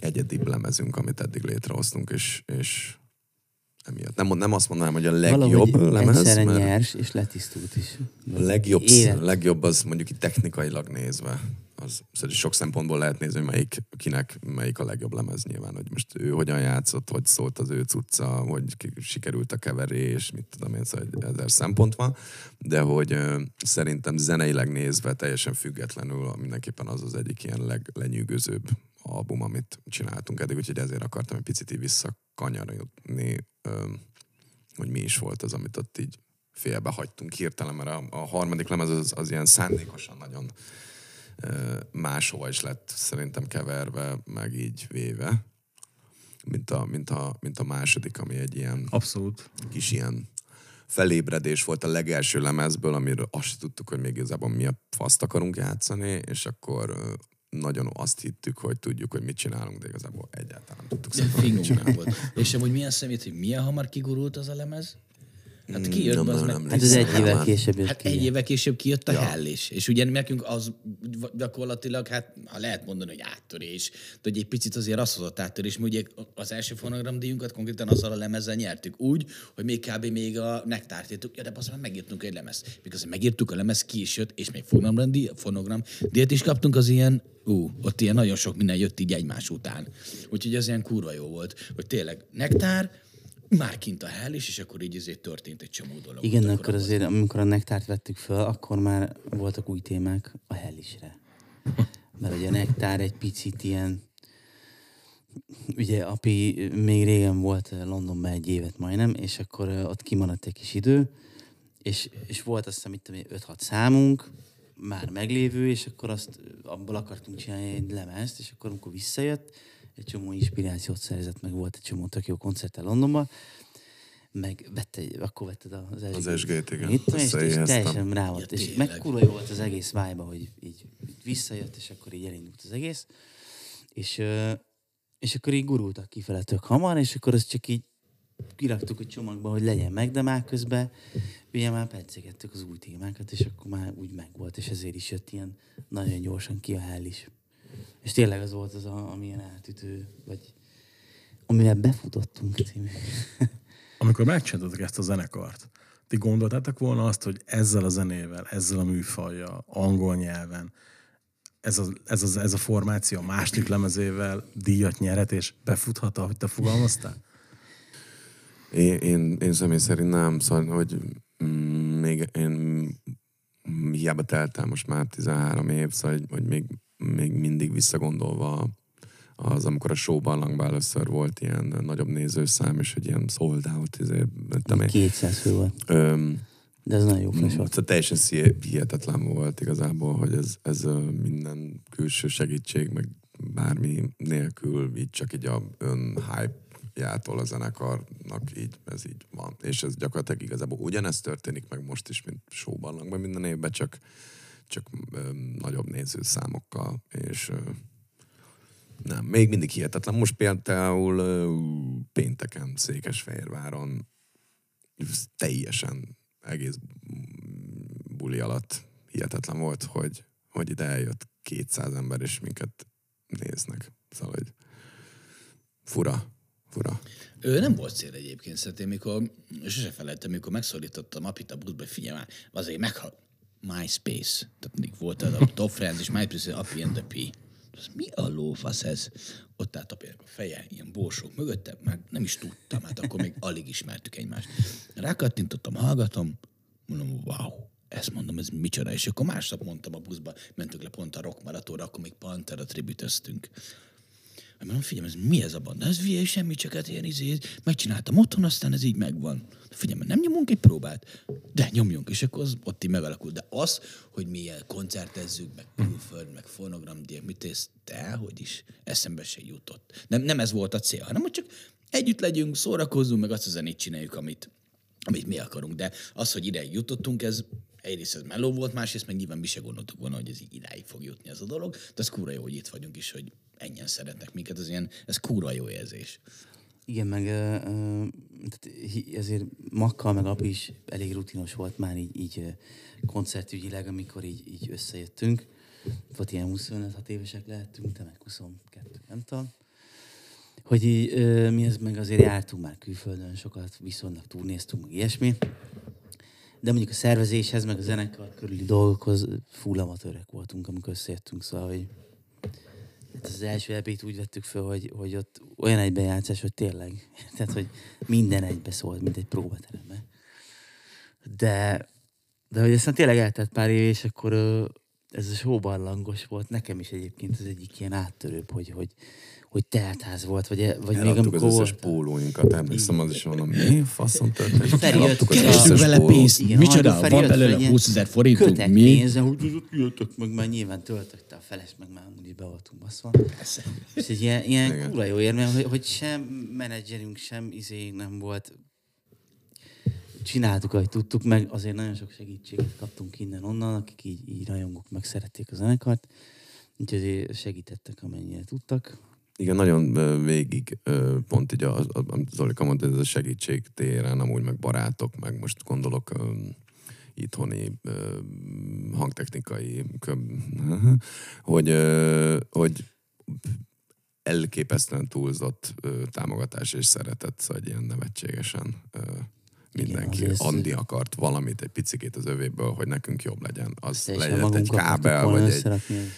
egyedibb lemezünk, amit eddig létrehoztunk, és, és emiatt. Nem, nem azt mondanám, hogy a legjobb Valahogy lemez, egyszerre mert nyers, és letisztult is. a legjobb, Élet. legjobb az mondjuk itt technikailag nézve. Az, szóval sok szempontból lehet nézni, hogy melyik, kinek melyik a legjobb lemez nyilván, hogy most ő hogyan játszott, hogy szólt az ő cucca, hogy sikerült a keverés, mit tudom én, szóval egy ezer szempont van, de hogy ö, szerintem zeneileg nézve teljesen függetlenül mindenképpen az az egyik ilyen leglenyűgözőbb album, amit csináltunk eddig, úgyhogy ezért akartam egy picit így visszakanyarodni, ö, hogy mi is volt az, amit ott így félbe hagytunk hirtelen, mert a, a harmadik lemez az, az ilyen szándékosan nagyon máshova is lett szerintem keverve, meg így véve, mint a, mint a, mint a második, ami egy ilyen Abszolút. kis ilyen felébredés volt a legelső lemezből, amiről azt tudtuk, hogy még igazából mi a faszt akarunk játszani, és akkor nagyon azt hittük, hogy tudjuk, hogy mit csinálunk, de igazából egyáltalán nem tudtuk De szerintem, hogy mit csinálunk. volt. És amúgy milyen szemét, hogy milyen hamar kigurult az a lemez? Hát kijött Nem az nagyon meg... emlékszem. Hát ez egy évvel később jött Hát ki. egy évvel később kijött a ja. Hell is. És ugye nekünk az gyakorlatilag, hát ha lehet mondani, hogy áttörés, de hogy egy picit azért az hozott áttörés, mert ugye az első fonogramdíjunkat konkrétan azzal a lemezzel nyertük úgy, hogy még kb. még a nektárt írtuk, ja, de azt már megírtunk egy lemez. Miközben megírtuk a lemez, ki is jött, és még fonogramdíj, fonogram díjat is kaptunk az ilyen, ú, ott ilyen nagyon sok minden jött így egymás után. Úgyhogy az ilyen kurva jó volt, hogy tényleg nektár, már kint a hell is, és akkor így azért történt egy csomó dolog. Igen, Ott akkor azért, amikor a nektárt vettük föl, akkor már voltak új témák a hellisre. *laughs* Mert ugye a nektár egy picit ilyen, ugye api még régen volt Londonban egy évet majdnem, és akkor ott kimaradt egy kis idő, és, és volt azt hiszem, itt 5-6 számunk, már meglévő, és akkor azt abból akartunk csinálni egy lemezt, és akkor amikor visszajött, egy csomó inspirációt szerzett, meg volt egy csomó tök jó koncerte Londonban, meg vette, akkor vetted az SG-t. Az SG-t, igen. Itt, és, és teljesen rá volt. Ja, és kurva jó volt az egész vibe hogy így, így visszajött, és akkor így elindult az egész. És, és akkor így gurultak kifele tök hamar, és akkor azt csak így kiraktuk a csomagba, hogy legyen meg, de már közben ugye már percegettük az új témákat, és akkor már úgy megvolt, és ezért is jött ilyen nagyon gyorsan ki a hell is. És tényleg az volt az, a, ami ilyen átütő, vagy amivel befutottunk című. *laughs* Amikor megcsináltatok ezt a zenekart, ti gondoltátok volna azt, hogy ezzel a zenével, ezzel a műfajjal, angol nyelven, ez a, ez, a, ez a formáció a második lemezével díjat nyerhet, és befuthat, ahogy te fogalmaztál? Én, én, én személy szerint nem, szóval, hogy mm, még én mm, hiába telt el most már 13 év, szóval, hogy, hogy még, még mindig visszagondolva az, amikor a showbarlangban először volt ilyen nagyobb nézőszám, és hogy ilyen sold out, izé, nem tudom én. 200 fő volt. Öm, De ez nagyon jó flash volt. Szóval teljesen hihetetlen volt igazából, hogy ez, ez minden külső segítség, meg bármi nélkül így csak így a ön hype-jától a zenekarnak így, ez így van. És ez gyakorlatilag igazából ugyanezt történik meg most is, mint showbarlangban minden évben, csak, csak ö, nagyobb nézőszámokkal, és ö, nem, még mindig hihetetlen. Most például ö, pénteken Székesfehérváron teljesen egész buli alatt hihetetlen volt, hogy, hogy ide eljött 200 ember, és minket néznek. Szóval, hogy fura, fura. Ő nem volt cél egyébként, szerintem, mikor, sose felejtem, mikor megszólítottam Apit a buszba, hogy figyelj már, azért meghal MySpace. Tehát volt a Top Friends, és MySpace, Api and the P. Az mi a lófasz ez? Ott állt Apinak a feje, ilyen borsók mögötte, már nem is tudtam, hát akkor még alig ismertük egymást. Rákattintottam, hallgatom, mondom, wow, ezt mondom, ez micsoda, és akkor másnap mondtam a buszba, mentünk le pont a rock maratóra, akkor még Pantera tribütöztünk Mondom, figyelj, ez mi ez a banda? Ez hülye, semmi, csak hát ilyen izé, megcsináltam otthon, aztán ez így megvan. Figyelj, nem nyomunk egy próbát? De nyomjunk, és akkor az ott így megalakul. De az, hogy mi ilyen koncertezzük, meg külföld, meg fonogram, mit ész, te, hogy is eszembe se jutott. Nem, nem ez volt a cél, hanem hogy csak együtt legyünk, szórakozzunk, meg azt a zenét csináljuk, amit, amit mi akarunk. De az, hogy ide jutottunk, ez egyrészt ez meló volt, másrészt meg nyilván mi se gondoltuk volna, hogy ez így idáig fog jutni ez a dolog, de ez kúra jó, hogy itt vagyunk is, hogy ennyien szeretnek minket, ez ilyen, ez kúra jó érzés. Igen, meg ezért Makkal meg Api is elég rutinos volt már így, így koncertügyileg, amikor így, így összejöttünk. Volt ilyen 25 évesek lehettünk, te meg 22, nem tudom. Hogy így, mi ez meg azért jártunk már külföldön sokat, viszonylag túlnéztünk, meg ilyesmi. De mondjuk a szervezéshez, meg a zenekar körüli dolgokhoz full amatőrek voltunk, amikor összejöttünk, szóval, hogy hát az első ep úgy vettük föl, hogy, hogy ott olyan egybejátszás, hogy tényleg, *laughs* tehát, hogy minden egybe szólt, mint egy próbateremben. De, de hogy aztán tényleg eltett pár év, és akkor ez a showbarlangos volt. Nekem is egyébként az egyik ilyen áttörőbb, hogy, hogy, hogy teltház volt, vagy, vagy még amikor az összes pólóinkat, emlékszem, az is mondom, mi faszom történt. Feri jött, Eladtuk Kerestünk összes vele pénzt. Igen, Micsoda? Van belőle hogy ilyen 20 ezer forintunk? kötek Mi? pénze, hogy az ott jöttök meg, már nyilván töltötte a feles, meg már amúgy be voltunk baszva. És egy ilyen, ilyen kúra jó érme, hogy, hogy sem menedzserünk, sem izé nem volt. Csináltuk, ahogy tudtuk, meg azért nagyon sok segítséget kaptunk innen-onnan, akik így, így rajongók meg szerették a zenekart. Úgyhogy azért segítettek, amennyire tudtak. Igen, nagyon végig, pont így, a, amit Zolika mondta, ez a segítség téren, amúgy meg barátok, meg most gondolok itthoni hangtechnikai, *laughs* hogy, hogy elképesztően túlzott támogatás és szeretet, szóval egy ilyen nevetségesen mindenki. azért- Andi akart valamit, egy picikét az övéből, hogy nekünk jobb legyen. Az legyen egy kábel, vagy egy,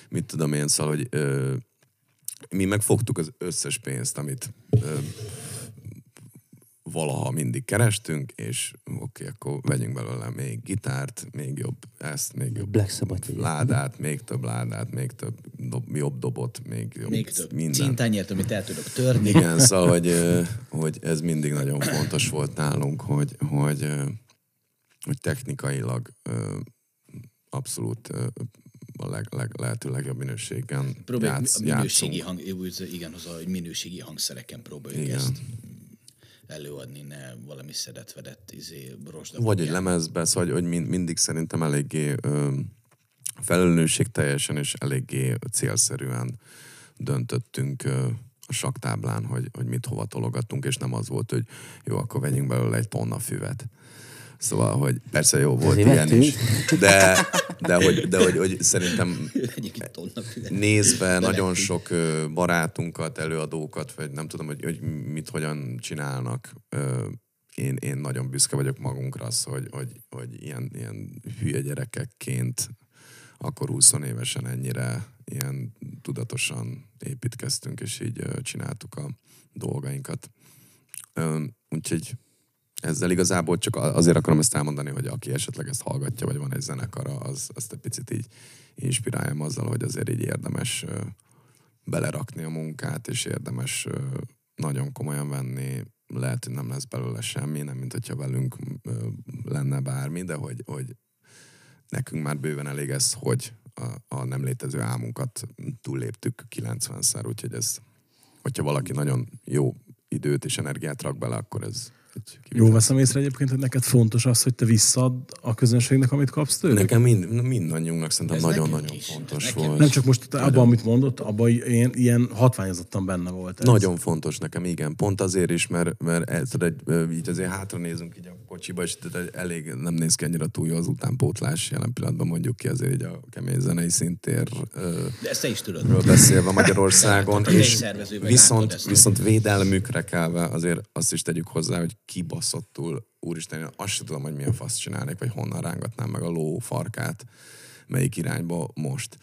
mit tudom én, szóval, hogy ö, mi megfogtuk az összes pénzt, amit ö, valaha mindig kerestünk, és oké, okay, akkor vegyünk belőle még gitárt, még jobb ezt, még jobb Black Sabbath, ugye. ládát, még több ládát, még több dob, jobb dobot, még jobb Még több minden. cintányért, amit el tudok törni. Igen, szóval, hogy, hogy ez mindig nagyon fontos volt nálunk, hogy, hogy, hogy technikailag abszolút a leg, leg, lehető legjobb minőségen Próbáljuk játsz, a minőségi játszunk. hang, igen, az a hogy minőségi hangszereken próbáljuk Igen. ezt előadni, ne valami szedett-vedett izé, rozsda. Vagy egy lemezbe, szóval, hogy, hogy mind, mindig szerintem eléggé ö, felelősség teljesen és eléggé célszerűen döntöttünk ö, a saktáblán, hogy, hogy mit hova tologatunk, és nem az volt, hogy jó, akkor vegyünk belőle egy tonna füvet. Szóval, hogy persze jó volt Azért ilyen vettünk. is, de, de, hogy, de hogy, hogy szerintem nézve nagyon sok barátunkat, előadókat, vagy nem tudom, hogy, hogy mit hogyan csinálnak. Én, én nagyon büszke vagyok magunkra az, hogy, hogy, hogy ilyen, ilyen hülye gyerekekként akkor 20 évesen ennyire ilyen tudatosan építkeztünk, és így csináltuk a dolgainkat. Úgyhogy ezzel igazából csak azért akarom ezt elmondani, hogy aki esetleg ezt hallgatja, vagy van egy zenekara, az, azt egy picit így inspiráljam azzal, hogy azért így érdemes belerakni a munkát, és érdemes nagyon komolyan venni. Lehet, hogy nem lesz belőle semmi, nem mint hogyha velünk lenne bármi, de hogy, hogy nekünk már bőven elég ez, hogy a, a nem létező álmunkat túlléptük 90-szer, úgyhogy ez, hogyha valaki nagyon jó időt és energiát rak bele, akkor ez Jó veszem észre egyébként, hogy neked fontos az, hogy te visszaad a közönségnek, amit kapsz tőlük? Nekem mind, mindannyiunknak szerintem nagyon-nagyon fontos volt. Nem csak most abban, amit mondott, abban ilyen, ilyen hatványozottan benne volt. Ez. Nagyon fontos nekem, igen. Pont azért is, mert, mert ez, ö, így azért hátra nézünk így a kocsiba, és elég nem néz ki annyira túl jó az utánpótlás jelen pillanatban mondjuk ki azért így a kemény zenei szintérről De ezt te is tudod. beszélve Magyarországon, Tehát a és viszont, viszont védelmükre kelve azért azt is tegyük hozzá, hogy kibaszottul, úristen, én azt sem tudom, hogy milyen fasz csinálnék, vagy honnan rángatnám meg a ló farkát, melyik irányba most.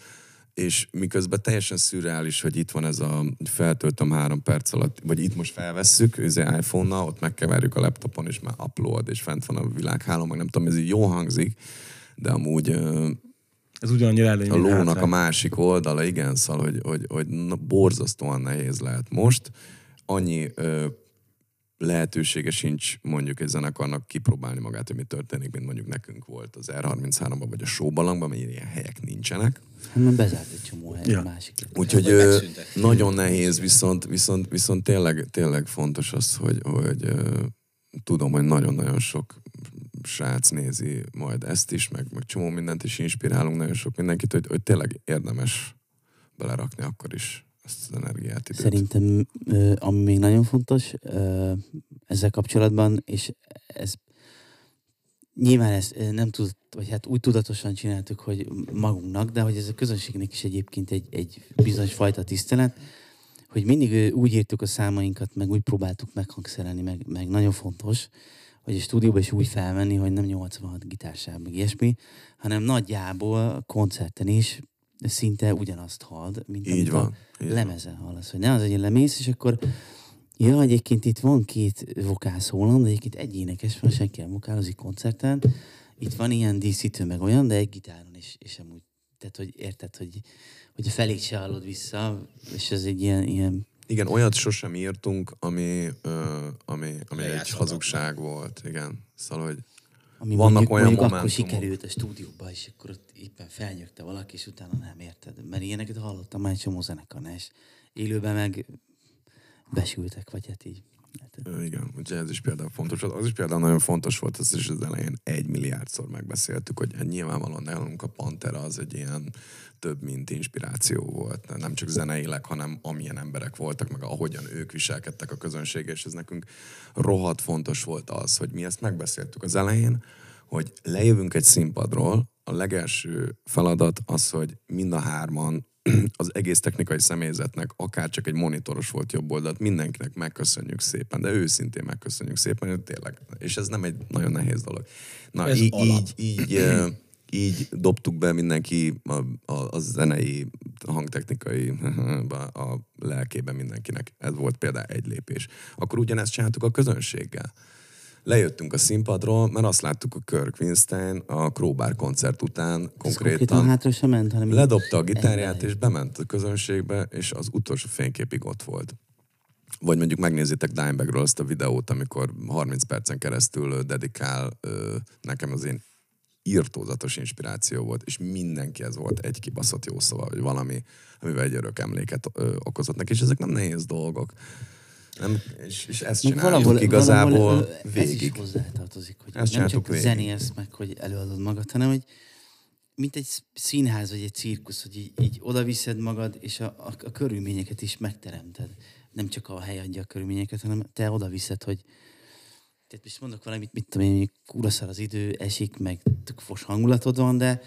És miközben teljesen szürreális, hogy itt van ez a feltöltöm három perc alatt, vagy itt most felvesszük, ez iPhone-nal, ott megkeverjük a laptopon, és már upload, és fent van a világháló, meg nem tudom, ez így jó hangzik, de amúgy Ez ugyanannyira előny, a lónak a másik oldala, igen, szóval, hogy, hogy, hogy na, borzasztóan nehéz lehet most. Annyi ö, lehetősége sincs mondjuk egy zenekarnak kipróbálni magát, hogy mi történik, mint mondjuk nekünk volt az R33-ban vagy a Showbalangban, mert ilyen helyek nincsenek. Hát bezárt egy csomó hely, Ja. másik. Úgyhogy ö, nagyon nehéz, viszont, viszont, viszont tényleg, tényleg fontos az, hogy, hogy ö, tudom, hogy nagyon-nagyon sok srác nézi majd ezt is, meg, meg csomó mindent is inspirálunk nagyon sok mindenkit, hogy, hogy tényleg érdemes belerakni akkor is ezt az energiát, időt. Szerintem, ami még nagyon fontos ezzel kapcsolatban, és ez nyilván ezt nem tud, vagy hát úgy tudatosan csináltuk, hogy magunknak, de hogy ez a közönségnek is egyébként egy, egy bizonyos fajta tisztelet, hogy mindig úgy írtuk a számainkat, meg úgy próbáltuk meghangszerelni, meg, meg nagyon fontos, hogy a stúdióba is úgy felvenni, hogy nem 86 gitársáv, meg ilyesmi, hanem nagyjából koncerten is szinte ugyanazt hallod, mint Így amit van, a így lemezen hallasz. Hogy ne az, hogy lemész, és akkor ja, egyébként itt van két vokál szólam, de egyébként egy énekes van, senki nem vokálozik koncerten. Itt van ilyen díszítő, meg olyan, de egy gitáron is, és amúgy, tehát, hogy érted, hogy, hogy a felét se hallod vissza, és ez egy ilyen, ilyen Igen, olyat sosem írtunk, ami, ö, ami, ami egy hazugság volt. Igen. Szóval, hogy ami Vannak mondjuk, olyan mondjuk akkor sikerült a stúdióba, és akkor ott éppen felnyögte valaki, és utána nem érted. Mert ilyeneket hallottam már egy csomó zenekarnál, és élőben meg besültek, vagy hát így. Érted? Ö, Igen, ugye ez is például fontos. Az is például nagyon fontos volt, ezt is az elején egy milliárdszor megbeszéltük, hogy hát nyilvánvalóan nálunk a Pantera az egy ilyen több, mint inspiráció volt. Nem csak zeneileg, hanem amilyen emberek voltak, meg ahogyan ők viselkedtek a közönséggel, és ez nekünk rohadt fontos volt az, hogy mi ezt megbeszéltük az elején, hogy lejövünk egy színpadról, a legelső feladat az, hogy mind a hárman *clears throat* az egész technikai személyzetnek, akár csak egy monitoros volt jobb oldalt, mindenkinek megköszönjük szépen, de őszintén megköszönjük szépen, hogy tényleg, és ez nem egy nagyon nehéz dolog. Na, Ez így, alap. így, így, így dobtuk be mindenki a, a, a zenei, hangtechnikai *laughs* a lelkébe mindenkinek. Ez volt például egy lépés. Akkor ugyanezt csináltuk a közönséggel. Lejöttünk a színpadról, mert azt láttuk a Kirk Winstein a Crowbar koncert után Ez konkrétan konkrétan hátra sem ment, hanem ledobta a gitárját, és bement a közönségbe, és az utolsó fényképig ott volt. Vagy mondjuk megnézitek Dimebagről azt a videót, amikor 30 percen keresztül dedikál nekem az én írtózatos inspiráció volt, és mindenki ez volt egy kibaszott jó szava, vagy valami, amivel egy örök emléket ö, okozott neki, és ezek nem nehéz dolgok. Nem, és, és ezt csináljuk igazából valahol, ö, Ez végig. is hozzátartozik, hogy Ezt nem csak végig. zenélsz meg, hogy előadod magad, hanem hogy mint egy színház vagy egy cirkusz, hogy így, így oda viszed magad, és a, a, a körülményeket is megteremted. Nem csak a hely adja a körülményeket, hanem te oda viszed, hogy tehát most mondok valamit, mit tudom én, mondjuk kuraszar az idő, esik, meg tök fos hangulatod van, de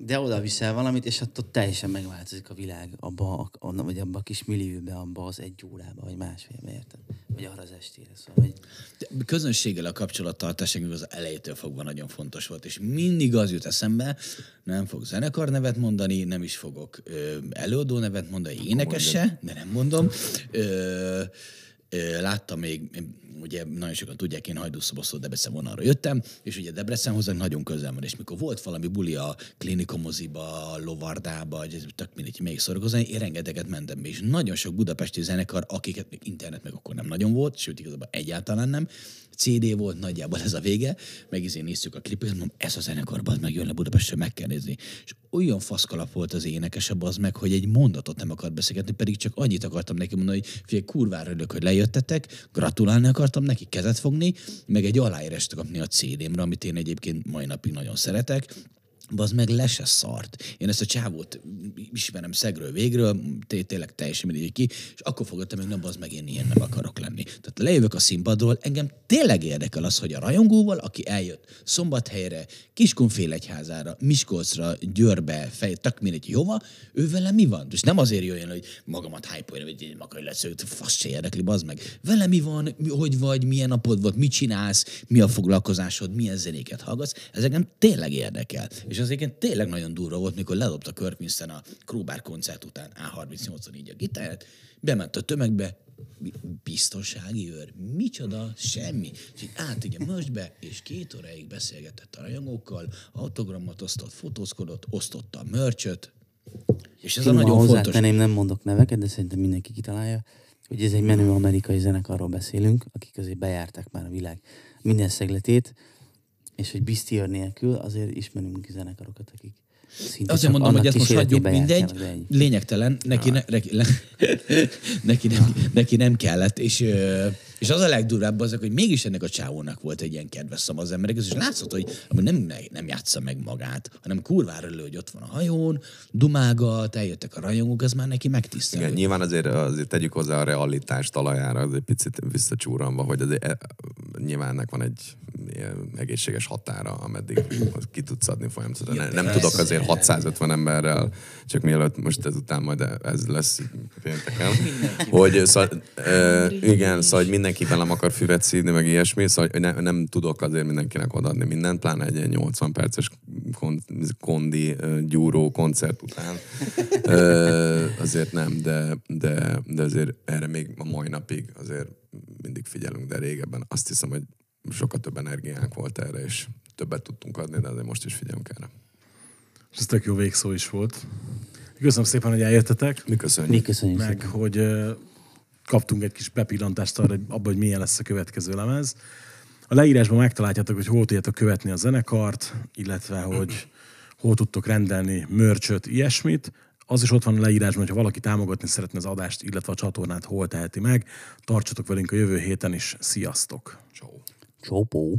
de oda viszel valamit, és attól teljesen megváltozik a világ abba, a, vagy abba a kis millióbe, abba az egy órába, vagy másfélbe, érted? Vagy arra az estére, szóval, hogy De közönséggel a kapcsolattartás nekünk az elejétől fogva nagyon fontos volt, és mindig az jut eszembe, nem fogok zenekar nevet mondani, nem is fogok ö, előadó nevet mondani, énekes se, de nem mondom. Ö, láttam még, ugye nagyon sokan tudják, én Hajdúszobosztó Debrecen vonalra jöttem, és ugye Debrecen hozzánk nagyon közel van, és mikor volt valami buli a klinikomoziba, a lovardába, vagy ez tök mindegy, még szorokozani, én rengeteget mentem és nagyon sok budapesti zenekar, akiket még internet meg akkor nem nagyon volt, sőt igazából egyáltalán nem, CD volt, nagyjából ez a vége, meg izé néztük a klipet, mondom, ez a zenekar, az meg jön le Budapestre, meg kell nézni. És olyan faszkalap volt az énekes, az meg, hogy egy mondatot nem akart beszélgetni, pedig csak annyit akartam neki mondani, hogy figyelj, kurvára örülök, hogy lejöttetek, gratulálni akartam neki, kezet fogni, meg egy aláírást kapni a CD-mre, amit én egyébként mai napig nagyon szeretek, az meg le se szart. Én ezt a csávót ismerem szegről végről, té- tényleg teljesen mindegy ki, és akkor fogadtam meg, nem az meg én ilyen nem akarok lenni. Tehát lejövök a színpadról, engem tényleg érdekel az, hogy a rajongóval, aki eljött Szombathelyre, Kiskunfélegyházára, Miskolcra, Győrbe, fej, tök mindegy, hova, ő vele mi van? És nem azért jöjjön, hogy magamat hype hogy én maga lesz, hogy fasz se érdekli, bazd meg. Vele mi van, hogy vagy, milyen napod volt, mit csinálsz, mi a foglalkozásod, milyen zenéket hallgatsz, ez engem tényleg érdekel. És az egyébként tényleg nagyon durva volt, mikor ledobta Kirk Winston a Krúbár koncert után A38-on így a gitárját, bement a tömegbe, bi- biztonsági őr, micsoda, semmi. És így át ugye mösbe, és két óráig beszélgetett a rajongókkal, autogramot osztott, fotózkodott, osztotta a mörcsöt, és ez a Finoman nagyon fontos. hozzátenném, nem mondok neveket, de szerintem mindenki kitalálja, hogy ez egy menő amerikai zenekarról beszélünk, akik azért bejárták már a világ minden szegletét, és hogy biztier nélkül azért ismerünk zenekarokat, akik szinte Azért mondom, hogy annak ezt most hagyjuk, mindegy, lényegtelen, neki, ne, neki, *laughs* neki, nem, neki nem kellett, és, ö, és az a legdurább azok, hogy mégis ennek a csávónak volt egy ilyen kedves szama az emberek, és látszott, hogy nem, nem játsza meg magát, hanem kurvára elő, hogy ott van a hajón, dumágat, eljöttek a rajongók, az már neki megtisztelő. Igen, nyilván azért, azért tegyük hozzá a realitás talajára, az egy picit visszacsúranva, hogy azért, e, nyilván ennek van egy egészséges határa, ameddig ki tudsz adni folyamatosan. Ja, nem, nem tudok azért 650 emberrel, csak mielőtt most ezután majd ez lesz pénteken, hogy szóval, e, igen, szóval hogy mindenki velem akar füvet szídni, meg ilyesmi, szóval hogy ne, nem tudok azért mindenkinek odaadni mindent, pláne egy ilyen 80 perces kon, kondi gyúró koncert után. Ö, azért nem, de, de, de azért erre még a mai napig azért mindig figyelünk, de régebben azt hiszem, hogy sokkal több energiánk volt erre, és többet tudtunk adni, de azért most is figyelünk erre. És ez tök jó végszó is volt. Köszönöm szépen, hogy eljöttetek, Mi köszönjük. Mi köszönjük meg szépen. hogy kaptunk egy kis bepillantást arra, hogy abba, hogy milyen lesz a következő lemez. A leírásban megtaláljátok, hogy hol tudjátok követni a zenekart, illetve hogy hol tudtok rendelni mörcsöt, ilyesmit. Az is ott van a leírásban, hogy ha valaki támogatni szeretne az adást, illetve a csatornát, hol teheti meg. Tartsatok velünk a jövő héten is. Sziasztok! Ciao. Csópó.